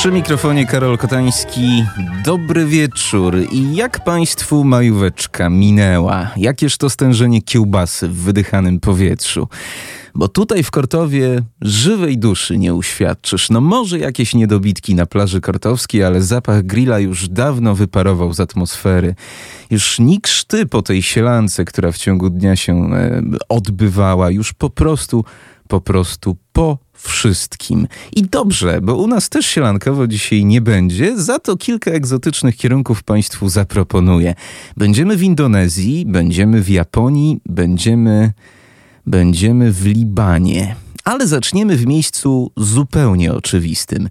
Przy mikrofonie Karol Kotański. Dobry wieczór. I jak Państwu majóweczka minęła? Jakież to stężenie kiełbasy w wydychanym powietrzu? Bo tutaj w Kortowie żywej duszy nie uświadczysz. No może jakieś niedobitki na plaży kortowskiej, ale zapach grilla już dawno wyparował z atmosfery. Już nikszty po tej sielance, która w ciągu dnia się e, odbywała, już po prostu, po prostu po wszystkim. I dobrze, bo u nas też sielankowo dzisiaj nie będzie, za to kilka egzotycznych kierunków Państwu zaproponuję. Będziemy w Indonezji, będziemy w Japonii, będziemy, będziemy w Libanie. Ale zaczniemy w miejscu zupełnie oczywistym.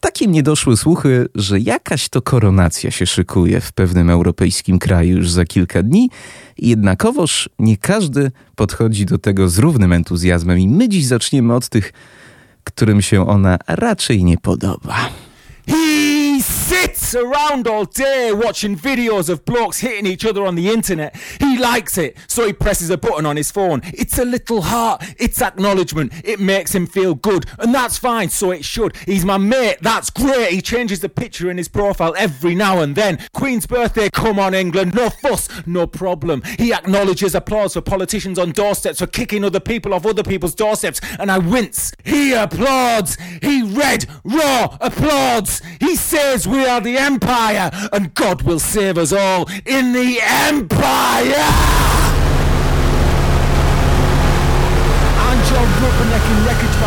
Takie mnie doszły słuchy, że jakaś to koronacja się szykuje w pewnym europejskim kraju już za kilka dni, jednakowoż nie każdy podchodzi do tego z równym entuzjazmem i my dziś zaczniemy od tych którym się ona raczej nie podoba. Sits around all day watching videos of blokes hitting each other on the internet. He likes it, so he presses a button on his phone. It's a little heart, it's acknowledgement, it makes him feel good, and that's fine, so it should. He's my mate, that's great. He changes the picture in his profile every now and then. Queen's birthday, come on, England, no fuss, no problem. He acknowledges applause for politicians on doorsteps for kicking other people off other people's doorsteps, and I wince. He applauds, he red, raw applauds. He says we are the Empire, and God will save us all in the Empire!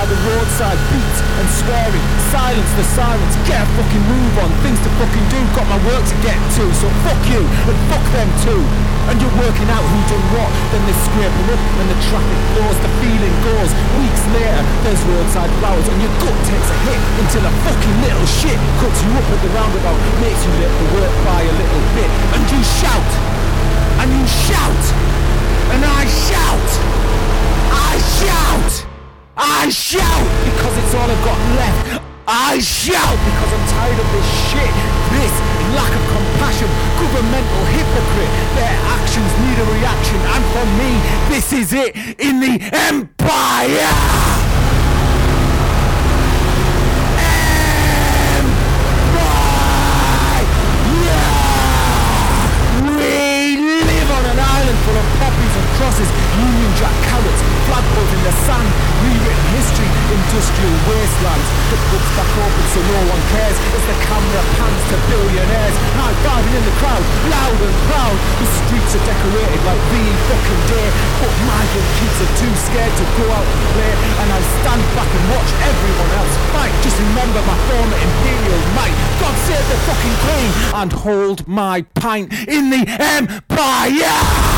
By the roadside, beats and swearing, silence the sirens, get a fucking move on, things to fucking do, got my work to get to, so fuck you, and fuck them too. And you're working out who done what, then they scraping up, and the traffic flows, the feeling goes. Weeks later, there's roadside flowers, and your gut takes a hit until a fucking little shit cuts you up at the roundabout, makes you let the work by a little bit, and you shout, and you shout, and I shout, I shout, I shout, because it's all I've got left. I shout because I'm tired of this shit, this lack of compassion, governmental hypocrite. Their actions need a reaction, and for me, this is it in the empire. Union Jack carrots, flagpoles in the sand, rewritten history, industrial wastelands. The books back open so no one cares as the camera pans to billionaires. High fiving in the crowd, loud and proud. The streets are decorated like the fucking day, but migrant kids are too scared to go out and play. And I stand back and watch everyone else fight. Just remember my former imperial might. God save the fucking queen and hold my pint in the empire.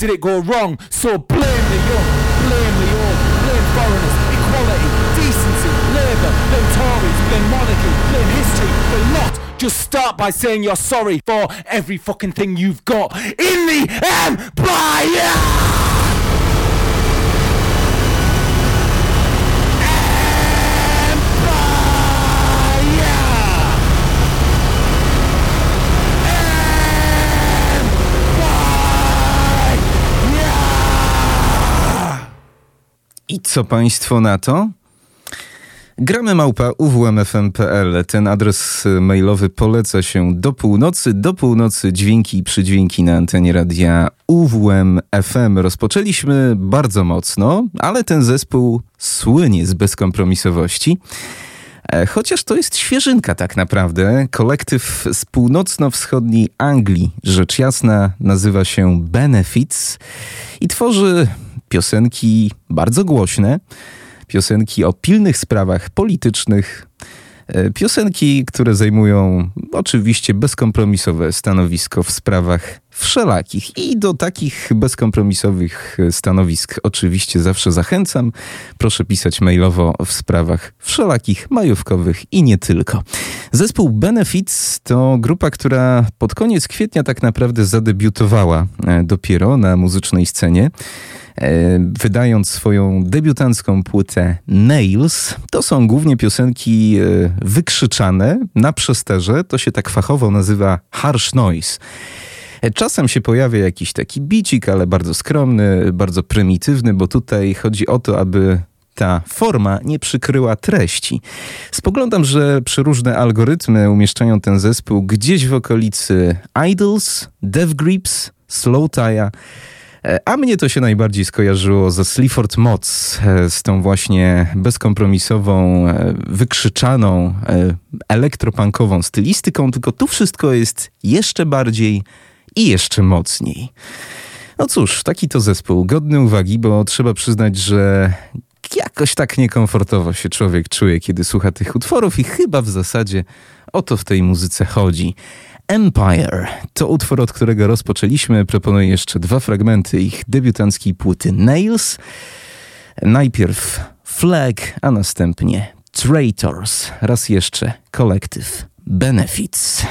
Did it go wrong? So blame the young, blame the old, blame foreigners, equality, decency, labour, blame Tories, blame monarchy, blame history, the lot. Just start by saying you're sorry for every fucking thing you've got in the! Empire! I co państwo na to? Gramy małpa uwmfm.pl. Ten adres mailowy poleca się do północy. Do północy dźwięki i przydźwięki na antenie radia UWM FM. Rozpoczęliśmy bardzo mocno, ale ten zespół słynie z bezkompromisowości. E, chociaż to jest świeżynka tak naprawdę. Kolektyw z północno-wschodniej Anglii, rzecz jasna, nazywa się Benefits i tworzy piosenki bardzo głośne, piosenki o pilnych sprawach politycznych, E, piosenki, które zajmują oczywiście bezkompromisowe stanowisko w sprawach wszelakich. I do takich bezkompromisowych stanowisk oczywiście zawsze zachęcam. Proszę pisać mailowo w sprawach wszelakich, majówkowych i nie tylko. Zespół Benefits to grupa, która pod koniec kwietnia tak naprawdę zadebiutowała e, dopiero na muzycznej scenie. E, wydając swoją debiutancką płytę Nails. To są głównie piosenki e, wykrzyczane na przesterze. To się tak fachowo nazywa harsh noise. E, czasem się pojawia jakiś taki bicik, ale bardzo skromny, bardzo prymitywny, bo tutaj chodzi o to, aby ta forma nie przykryła treści. Spoglądam, że przeróżne algorytmy umieszczają ten zespół gdzieś w okolicy Idols, Dev Grips, Slow Tire. E, a mnie to się najbardziej skojarzyło ze Sleaford Mods, e, z tą właśnie bezkompromisową, e, wykrzyczaną, elektropunkową stylistyką, tylko tu wszystko jest jeszcze bardziej i jeszcze mocniej. No cóż, taki to zespół, godny uwagi, bo trzeba przyznać, że jakoś tak niekomfortowo się człowiek czuje, kiedy słucha tych utworów i chyba w zasadzie o to w tej muzyce chodzi. Empire to utwór, od którego rozpoczęliśmy. Proponuję jeszcze dwa fragmenty ich debiutanckiej płyty Nails. Najpierw Flag, a następnie Traitors. Raz jeszcze kolektyw Benefits.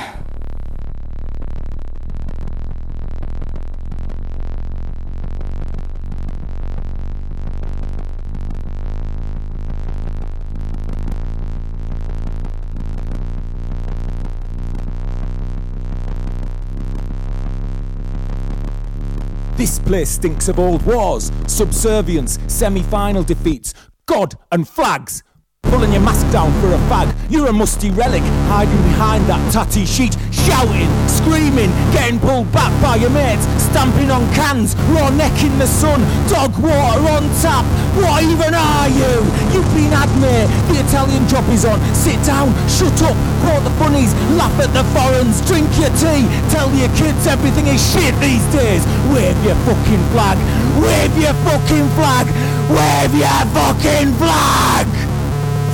This place stinks of old wars, subservience, semi final defeats, God and flags. Pulling your mask down for a fag. You're a musty relic, hiding behind that tatty sheet, shouting, screaming, getting pulled back by your mates, stamping on cans, raw neck in the sun, dog water on tap. What even are you? You've been had, mate. The Italian job is on. Sit down, shut up, quote the funnies, laugh at the foreigners, drink your tea, tell your kids everything is shit these days. Wave your fucking flag. Wave your fucking flag. Wave your fucking flag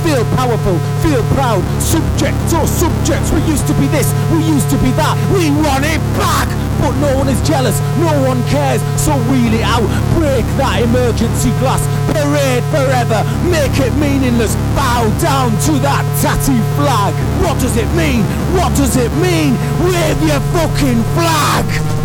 feel powerful, feel proud. Subjects or subjects, we used to be this, we used to be that, we want it back. But no one is jealous, no one cares, so wheel it out, break that emergency glass, parade forever, make it meaningless, bow down to that tatty flag. What does it mean? What does it mean? Wave your fucking flag!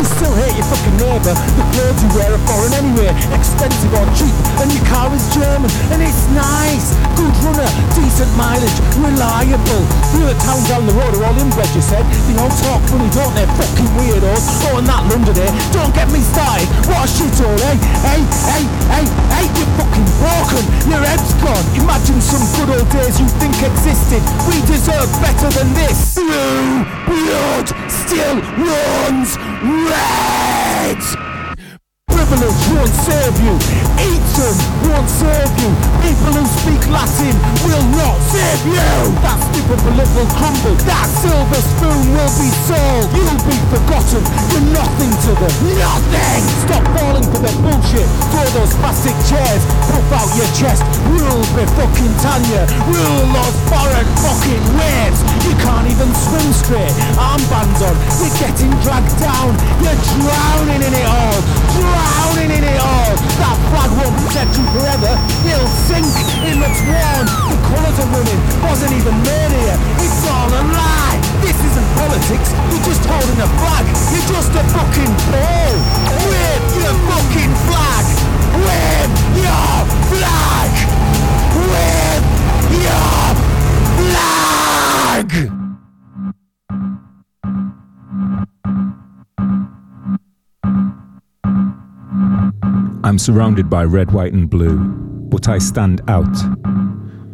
You still hate your fucking neighbour. The clothes you wear are foreign anyway, expensive or cheap, and your car is German, and it's nice. Good runner, decent mileage, reliable. The other towns down the road are all inbred, you said. They all talk funny, don't they? Fucking weirdos. Oh, and that London, eh? Don't get me started. What a shithole, eh? Hey, hey, hey, hey, you're fucking broken. Your head's gone. Imagine some good old days you think existed. We deserve better than this. Blue blood still runs red privilege won't save you. Eton won't save you. People who speak Latin will not save you. That stupid will crumble. That silver spoon will be sold. You'll be forgotten. You're nothing to them. Nothing. Stop falling for their bullshit. Throw those plastic chairs. Puff out your chest. Rule be fucking Tanya. Rule those foreign fucking waves. You can't even swim straight. Armbands on. You're getting dragged down. You're drowning in it all. Drowning in it all. That flag won't protect you forever. It'll sink. It looks worn. The colours are running. Wasn't even here. It's all a lie. This isn't politics. You're just holding a flag. You're just a fucking ball. Wave your fucking flag. Wave your flag. Wave your flag. I'm surrounded by red, white, and blue, but I stand out.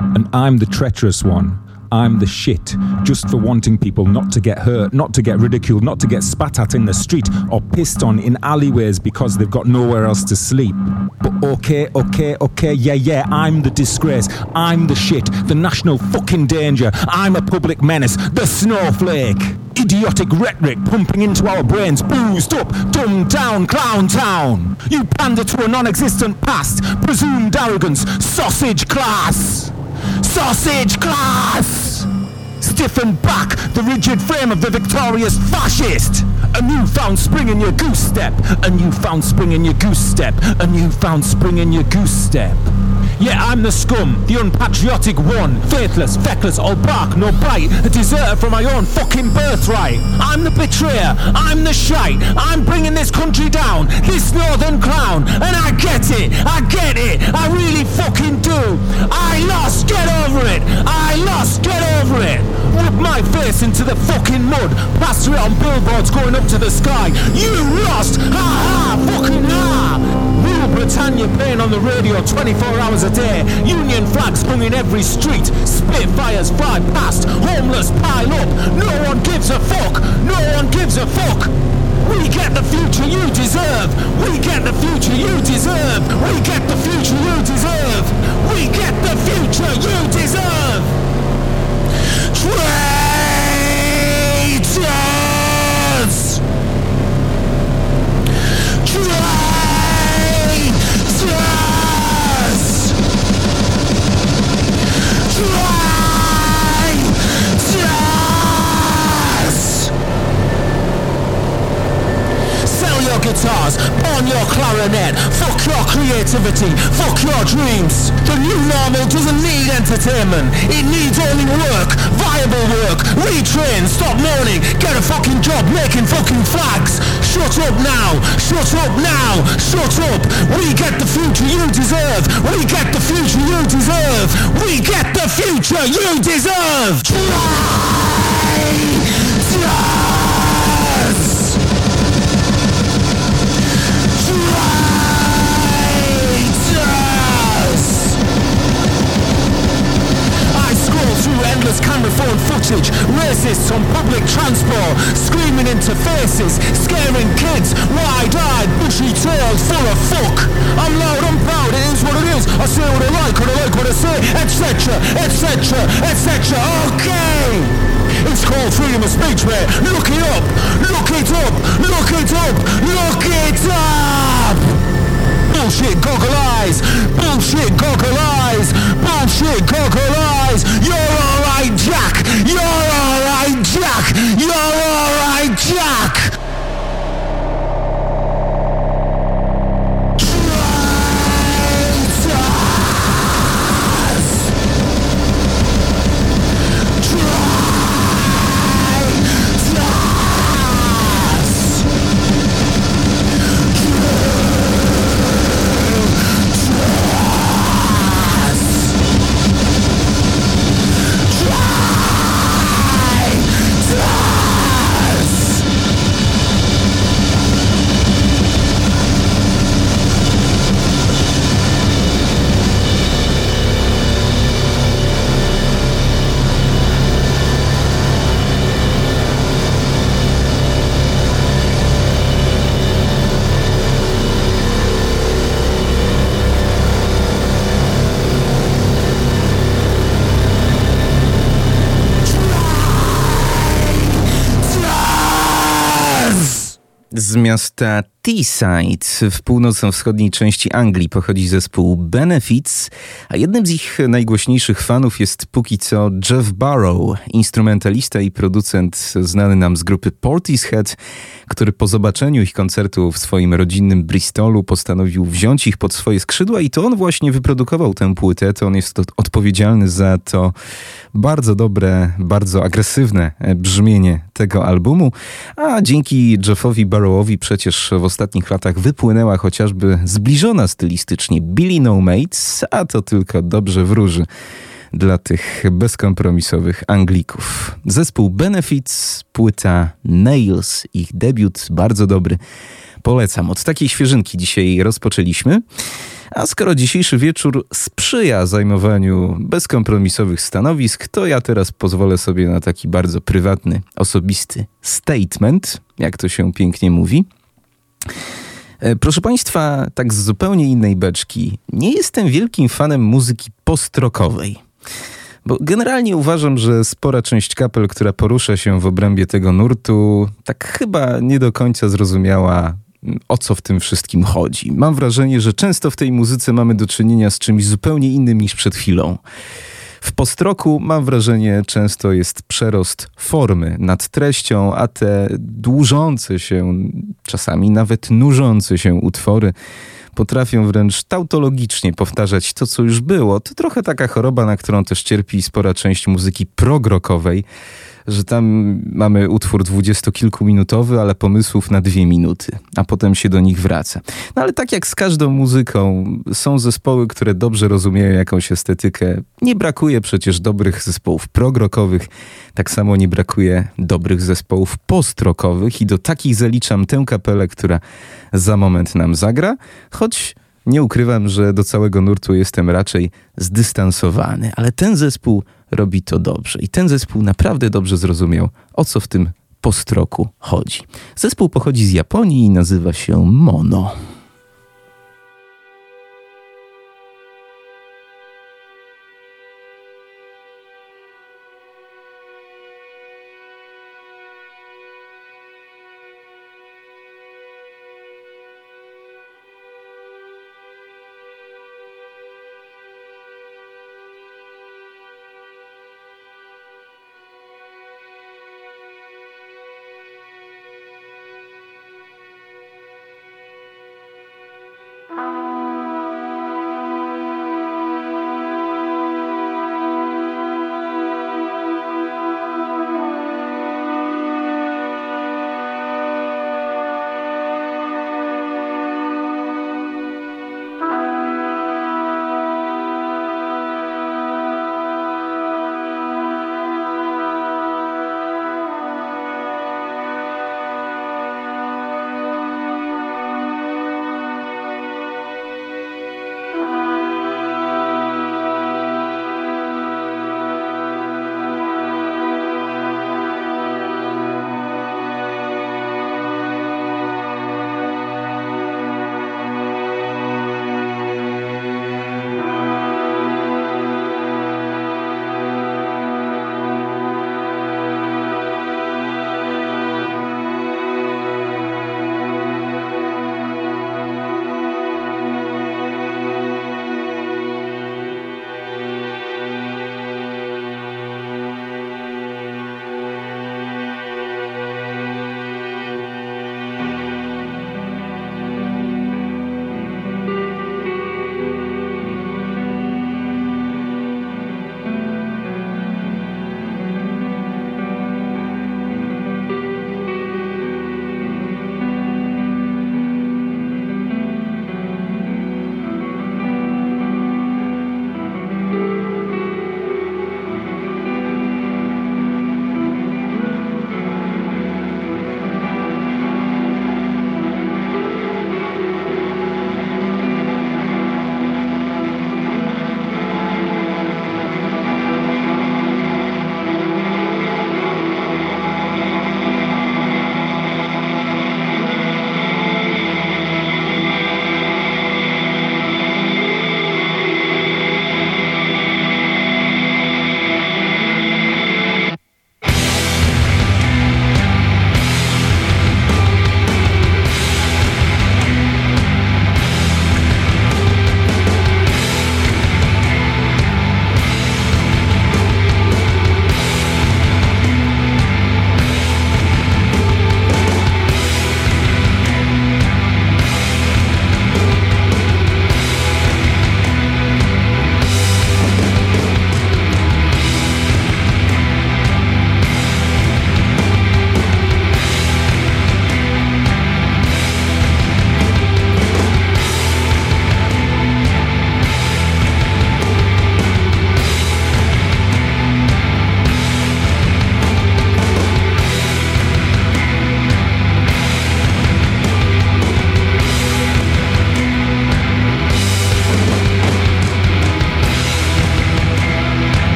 An I'm I'm the treacherous one. I'm the shit just for wanting people not to get hurt, not to get ridiculed, not to get spat at in the street or pissed on in alleyways because they've got nowhere else to sleep. But okay, okay, okay, yeah, yeah, I'm the disgrace. I'm the shit, the national fucking danger. I'm a public menace, the snowflake. Idiotic rhetoric pumping into our brains, boozed up, dumbed down, clown town. You pander to a non existent past, presumed arrogance, sausage class. Sausage class! Stiffen back the rigid frame of the victorious fascist! A newfound spring in your goose step! A newfound spring in your goose step! A newfound spring in your goose step! Yeah, I'm the scum, the unpatriotic one, faithless, feckless, all bark, no bite, a deserter from my own fucking birthright. I'm the betrayer, I'm the shite, I'm bringing this country down, this northern clown, and I get it, I get it, I really fucking do. I lost, get over it, I lost, get over it. Whip my face into the fucking mud, plaster it on billboards going up to the sky. You lost, ha ha, fucking ha. Britannia playing on the radio 24 hours a day. Union flags hung in every street. Spitfires fly past. Homeless pile up. No one gives a fuck. No one gives a fuck. We get the future you deserve. We get the future you deserve. We get the future you deserve. We get the future you deserve. Traitors! Your guitars, pawn your clarinet, fuck your creativity, fuck your dreams. The new normal doesn't need entertainment, it needs only work, viable work. Retrain, stop mourning, get a fucking job making fucking flags. Shut up now, shut up now, shut up. We get the future you deserve, we get the future you deserve, we get the future you deserve. Traitors! Phone footage, racists on public transport, screaming into faces, scaring kids, wide-eyed, bushy-tailed, full of fuck. I'm loud, I'm proud, it is what it is. I say what I like, what I like what I say, etc., etc., etc. Okay! It's called freedom of speech, man. Look it up, look it up, look it up, look it up! Bullshit goggle eyes! Bullshit goggle eyes! Bullshit goggle eyes! You're alright, Jack! You're alright, Jack! You're alright, Jack! Z miasta Teesside w północno-wschodniej części Anglii pochodzi zespół Benefits, a jednym z ich najgłośniejszych fanów jest póki co Jeff Barrow, instrumentalista i producent znany nam z grupy Portishead, który po zobaczeniu ich koncertu w swoim rodzinnym Bristolu postanowił wziąć ich pod swoje skrzydła i to on właśnie wyprodukował tę płytę, to on jest odpowiedzialny za to bardzo dobre, bardzo agresywne brzmienie tego albumu, a dzięki Jeffowi Barrowowi przecież w ostatnich latach wypłynęła chociażby zbliżona stylistycznie Billy No Mates, a to tylko dobrze wróży dla tych bezkompromisowych Anglików. Zespół Benefits, płyta Nails, ich debiut bardzo dobry. Polecam. Od takiej świeżynki dzisiaj rozpoczęliśmy. A skoro dzisiejszy wieczór sprzyja zajmowaniu bezkompromisowych stanowisk, to ja teraz pozwolę sobie na taki bardzo prywatny, osobisty statement, jak to się pięknie mówi. E, proszę Państwa, tak z zupełnie innej beczki, nie jestem wielkim fanem muzyki postrokowej. Bo generalnie uważam, że spora część kapel, która porusza się w obrębie tego nurtu, tak chyba nie do końca zrozumiała, o co w tym wszystkim chodzi. Mam wrażenie, że często w tej muzyce mamy do czynienia z czymś zupełnie innym niż przed chwilą. W postroku mam wrażenie często jest przerost formy nad treścią, a te dłużące się, czasami nawet nużące się utwory potrafią wręcz tautologicznie powtarzać to, co już było. To trochę taka choroba, na którą też cierpi spora część muzyki progrokowej że tam mamy utwór dwudziestokilkuminutowy, ale pomysłów na dwie minuty, a potem się do nich wraca. No ale tak jak z każdą muzyką, są zespoły, które dobrze rozumieją jakąś estetykę. Nie brakuje przecież dobrych zespołów progrokowych, tak samo nie brakuje dobrych zespołów postrokowych i do takich zaliczam tę kapelę, która za moment nam zagra, choć nie ukrywam, że do całego nurtu jestem raczej zdystansowany, ale ten zespół robi to dobrze. I ten zespół naprawdę dobrze zrozumiał, o co w tym postroku chodzi. Zespół pochodzi z Japonii i nazywa się Mono.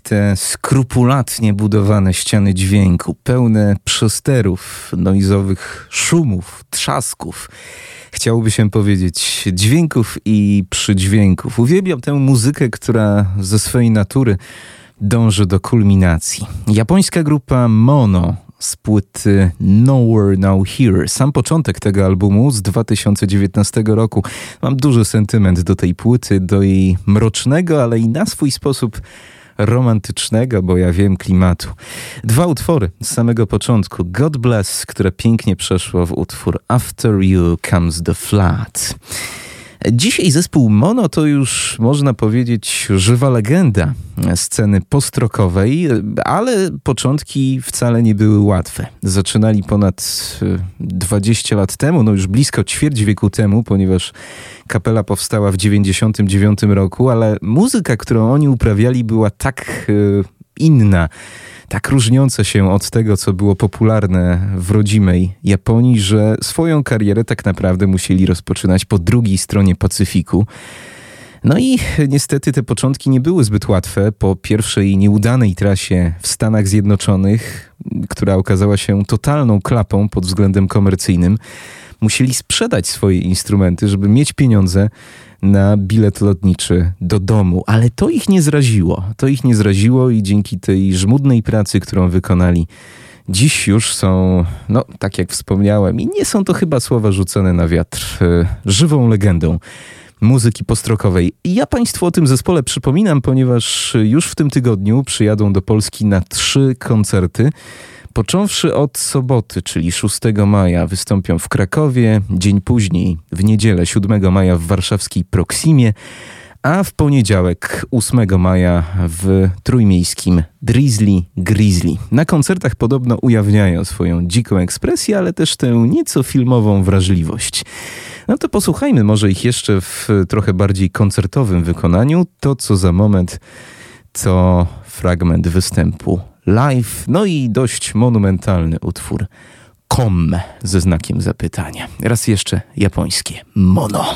Te skrupulatnie budowane ściany dźwięku, pełne przesterów, noizowych szumów, trzasków. Chciałoby się powiedzieć dźwięków i przydźwięków. Uwielbiam tę muzykę, która ze swojej natury dąży do kulminacji. Japońska grupa Mono z płyty Nowhere Now Here. Sam początek tego albumu z 2019 roku. Mam duży sentyment do tej płyty, do jej mrocznego, ale i na swój sposób romantycznego, bo ja wiem klimatu. Dwa utwory z samego początku. God Bless, które pięknie przeszło w utwór After You Comes the Flood. Dzisiaj zespół Mono to już można powiedzieć żywa legenda sceny postrokowej, ale początki wcale nie były łatwe. Zaczynali ponad 20 lat temu, no już blisko ćwierć wieku temu, ponieważ kapela powstała w 99 roku, ale muzyka, którą oni uprawiali była tak e, inna tak różniące się od tego, co było popularne w rodzimej Japonii, że swoją karierę tak naprawdę musieli rozpoczynać po drugiej stronie Pacyfiku. No i niestety te początki nie były zbyt łatwe. Po pierwszej nieudanej trasie w Stanach Zjednoczonych, która okazała się totalną klapą pod względem komercyjnym, musieli sprzedać swoje instrumenty, żeby mieć pieniądze na bilet lotniczy do domu, ale to ich nie zraziło. To ich nie zraziło i dzięki tej żmudnej pracy, którą wykonali, dziś już są, no tak jak wspomniałem, i nie są to chyba słowa rzucone na wiatr, e, żywą legendą muzyki postrokowej. Ja Państwu o tym zespole przypominam, ponieważ już w tym tygodniu przyjadą do Polski na trzy koncerty. Począwszy od soboty, czyli 6 maja, wystąpią w Krakowie, dzień później, w niedzielę 7 maja w warszawskiej Proximie, a w poniedziałek 8 maja w trójmiejskim Drizzly Grizzly. Na koncertach podobno ujawniają swoją dziką ekspresję, ale też tę nieco filmową wrażliwość. No to posłuchajmy może ich jeszcze w trochę bardziej koncertowym wykonaniu. To, co za moment, to fragment występu live, no i dość monumentalny utwór Kom ze znakiem zapytania. Raz jeszcze japońskie mono.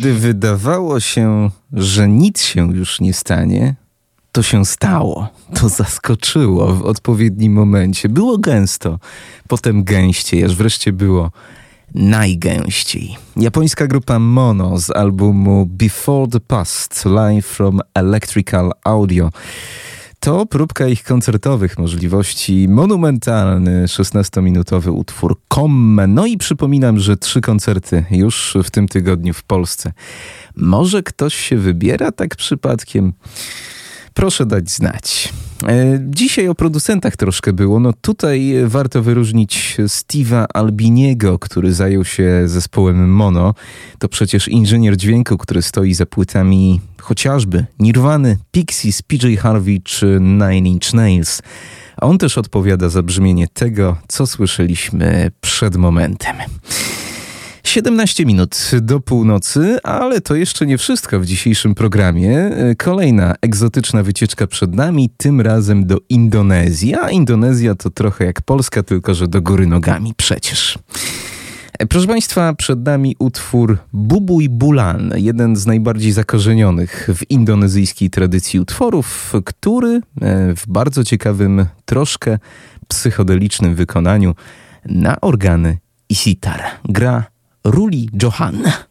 Kiedy wydawało się, że nic się już nie stanie, to się stało. To zaskoczyło w odpowiednim momencie. Było gęsto, potem gęściej, aż wreszcie było najgęściej. Japońska grupa Mono z albumu Before the Past Live from Electrical Audio. To próbka ich koncertowych możliwości. Monumentalny 16-minutowy utwór Komme. No i przypominam, że trzy koncerty już w tym tygodniu w Polsce. Może ktoś się wybiera tak przypadkiem? Proszę dać znać. E, dzisiaj o producentach troszkę było. No tutaj warto wyróżnić Steve'a Albiniego, który zajął się zespołem Mono. To przecież inżynier dźwięku, który stoi za płytami chociażby Nirwany, Pixies, PJ Harvey czy Nine Inch Nails. A on też odpowiada za brzmienie tego, co słyszeliśmy przed momentem. 17 minut do północy, ale to jeszcze nie wszystko w dzisiejszym programie. Kolejna egzotyczna wycieczka przed nami, tym razem do Indonezji. A Indonezja to trochę jak Polska, tylko że do góry nogami przecież. Proszę Państwa, przed nami utwór Bubuj Bulan, jeden z najbardziej zakorzenionych w indonezyjskiej tradycji utworów, który e, w bardzo ciekawym, troszkę psychodelicznym wykonaniu na organy i sitar gra Ruli Johan.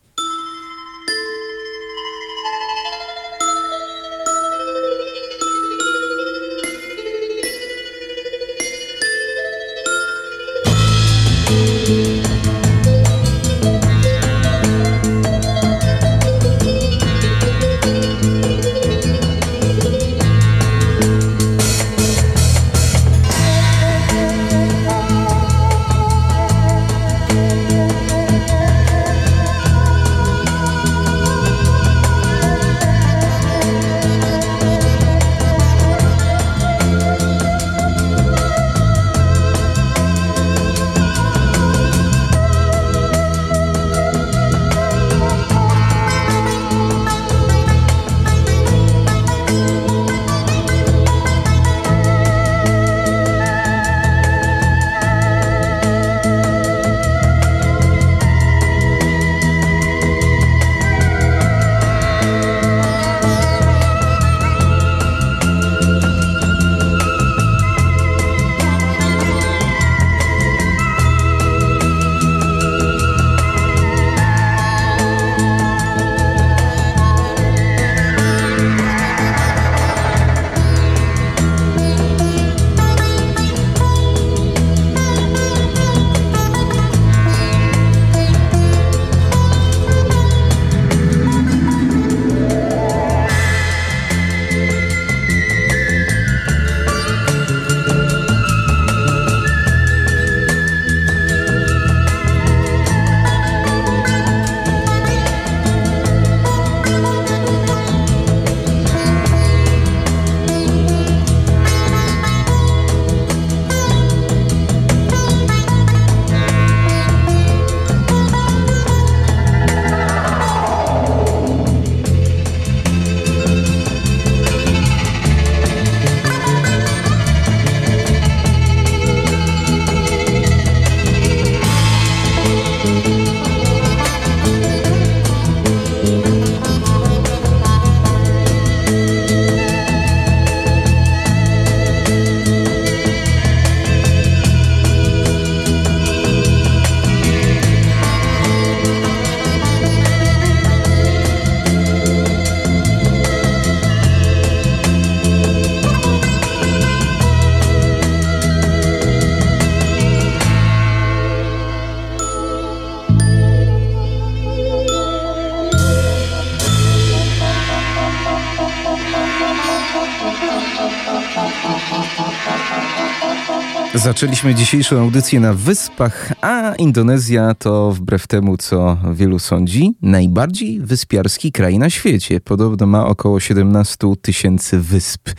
Zaczęliśmy dzisiejszą audycję na Wyspach, a Indonezja to wbrew temu, co wielu sądzi, najbardziej wyspiarski kraj na świecie. Podobno ma około 17 tysięcy wysp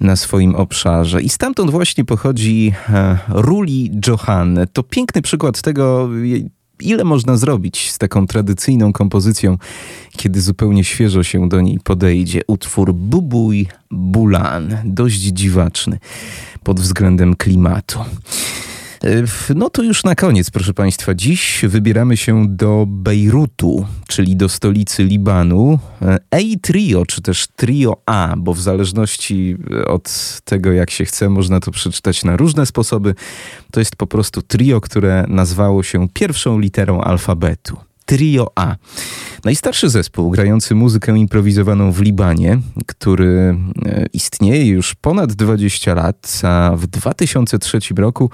na swoim obszarze. I stamtąd właśnie pochodzi e, Ruli Johan. To piękny przykład tego, ile można zrobić z taką tradycyjną kompozycją, kiedy zupełnie świeżo się do niej podejdzie. Utwór Bubuj Bulan, dość dziwaczny pod względem klimatu. No to już na koniec, proszę Państwa. Dziś wybieramy się do Bejrutu, czyli do stolicy Libanu. A Trio, czy też Trio A, bo w zależności od tego, jak się chce, można to przeczytać na różne sposoby. To jest po prostu trio, które nazwało się pierwszą literą alfabetu. Trio A. Najstarszy zespół grający muzykę improwizowaną w Libanie, który e, istnieje już ponad 20 lat, a w 2003 roku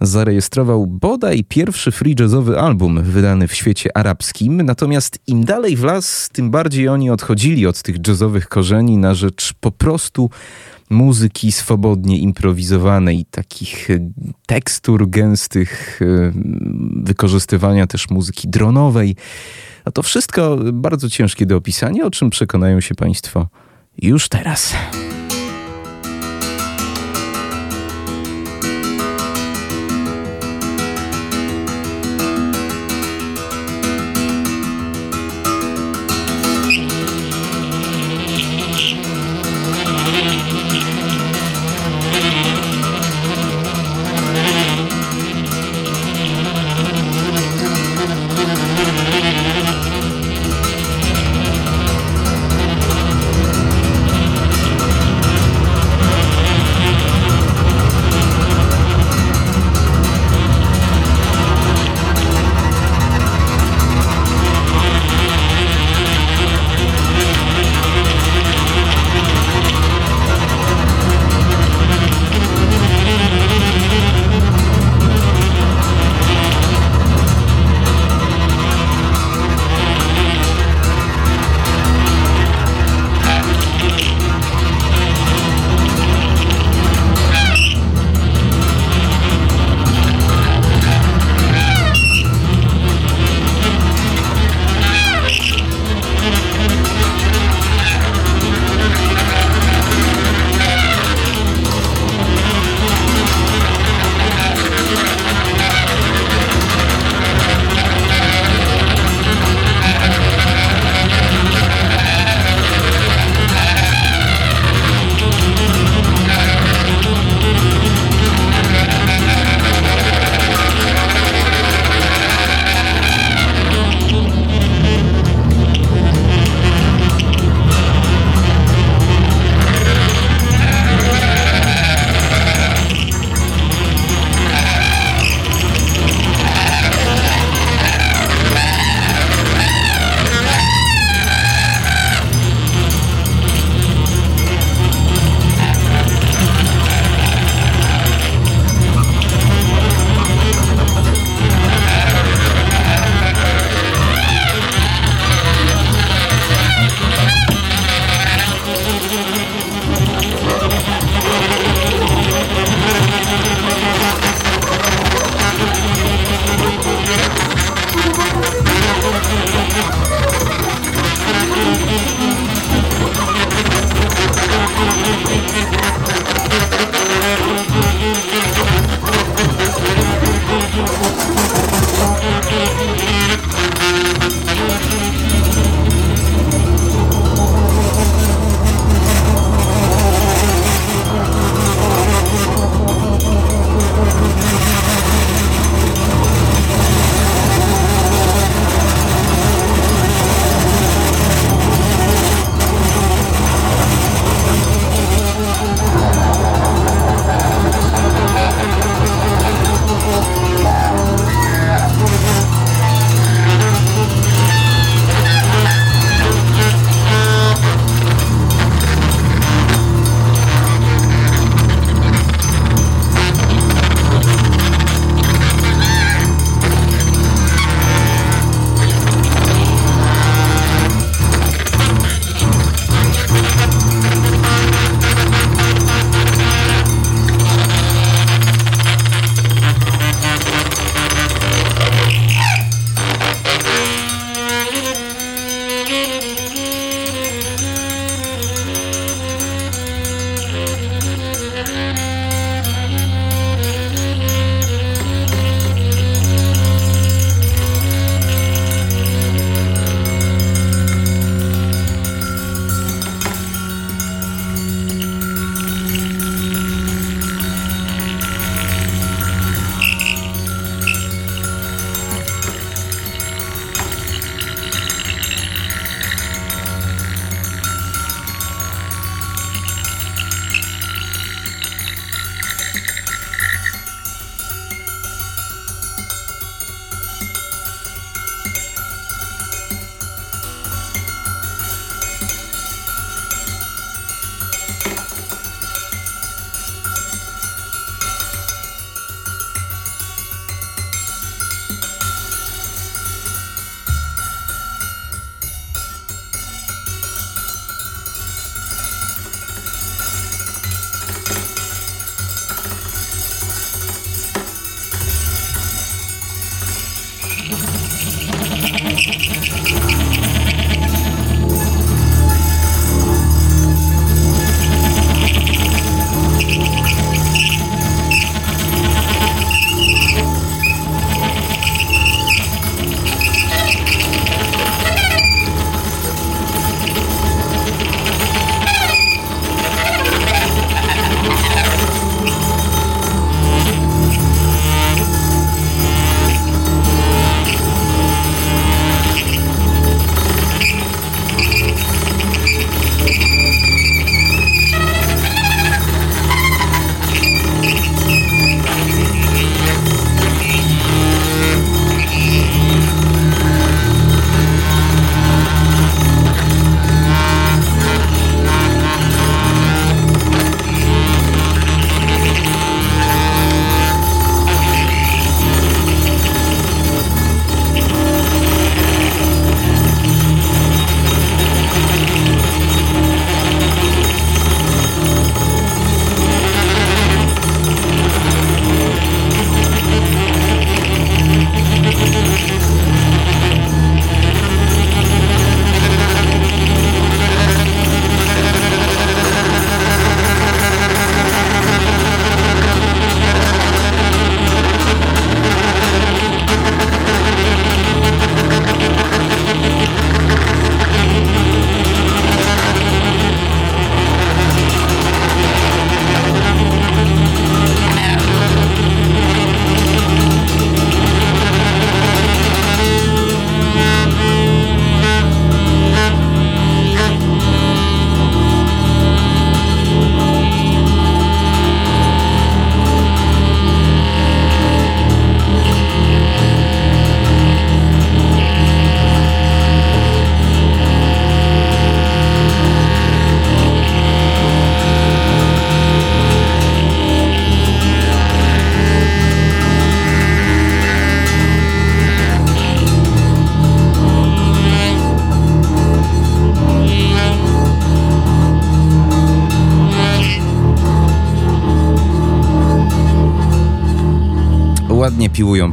zarejestrował bodaj pierwszy free jazzowy album wydany w świecie arabskim. Natomiast im dalej w las, tym bardziej oni odchodzili od tych jazzowych korzeni na rzecz po prostu muzyki swobodnie improwizowanej, takich e, tekstur gęstych, e, wykorzystywania też muzyki dronowej. A to wszystko bardzo ciężkie do opisania, o czym przekonają się Państwo już teraz.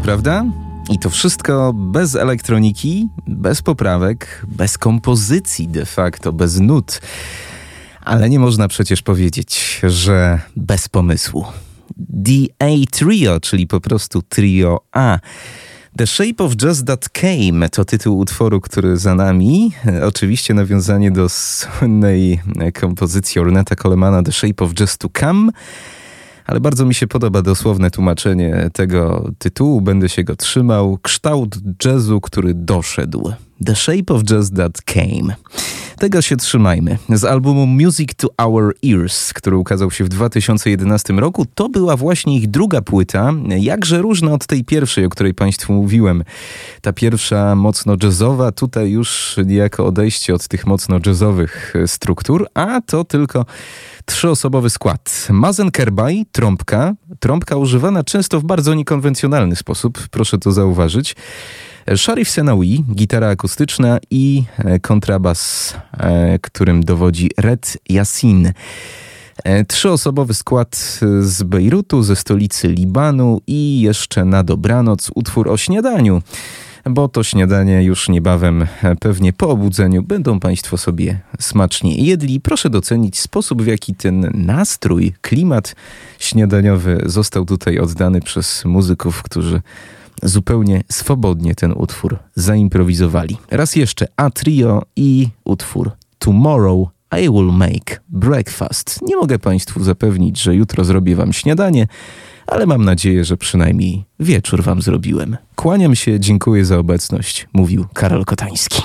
Prawda? I to wszystko bez elektroniki, bez poprawek, bez kompozycji de facto, bez nut. Ale nie można przecież powiedzieć, że bez pomysłu. The A Trio, czyli po prostu Trio A. The Shape of Just That Came to tytuł utworu, który za nami. Oczywiście nawiązanie do słynnej kompozycji Orneta Colemana The Shape of Just To Come ale bardzo mi się podoba dosłowne tłumaczenie tego tytułu. Będę się go trzymał. Kształt jazzu, który doszedł. The Shape of Just That Came. Tego się trzymajmy. Z albumu Music to Our Ears, który ukazał się w 2011 roku, to była właśnie ich druga płyta, jakże różna od tej pierwszej, o której Państwu mówiłem. Ta pierwsza mocno jazzowa, tutaj już niejako odejście od tych mocno jazzowych struktur, a to tylko trzyosobowy skład. Mazen Kerbaj, trąbka, trąbka używana często w bardzo niekonwencjonalny sposób, proszę to zauważyć. Sharif Senawi, gitara akustyczna i e, kontrabas, e, którym dowodzi Red Yassin. E, trzyosobowy skład z Bejrutu, ze stolicy Libanu i jeszcze na dobranoc utwór o śniadaniu bo to śniadanie już niebawem, pewnie po obudzeniu, będą Państwo sobie smacznie jedli. Proszę docenić sposób, w jaki ten nastrój, klimat śniadaniowy został tutaj oddany przez muzyków, którzy zupełnie swobodnie ten utwór zaimprowizowali. Raz jeszcze A Trio i utwór Tomorrow I will make breakfast. Nie mogę Państwu zapewnić, że jutro zrobię Wam śniadanie, ale mam nadzieję, że przynajmniej wieczór Wam zrobiłem. Kłaniam się, dziękuję za obecność, mówił Karol Kotański.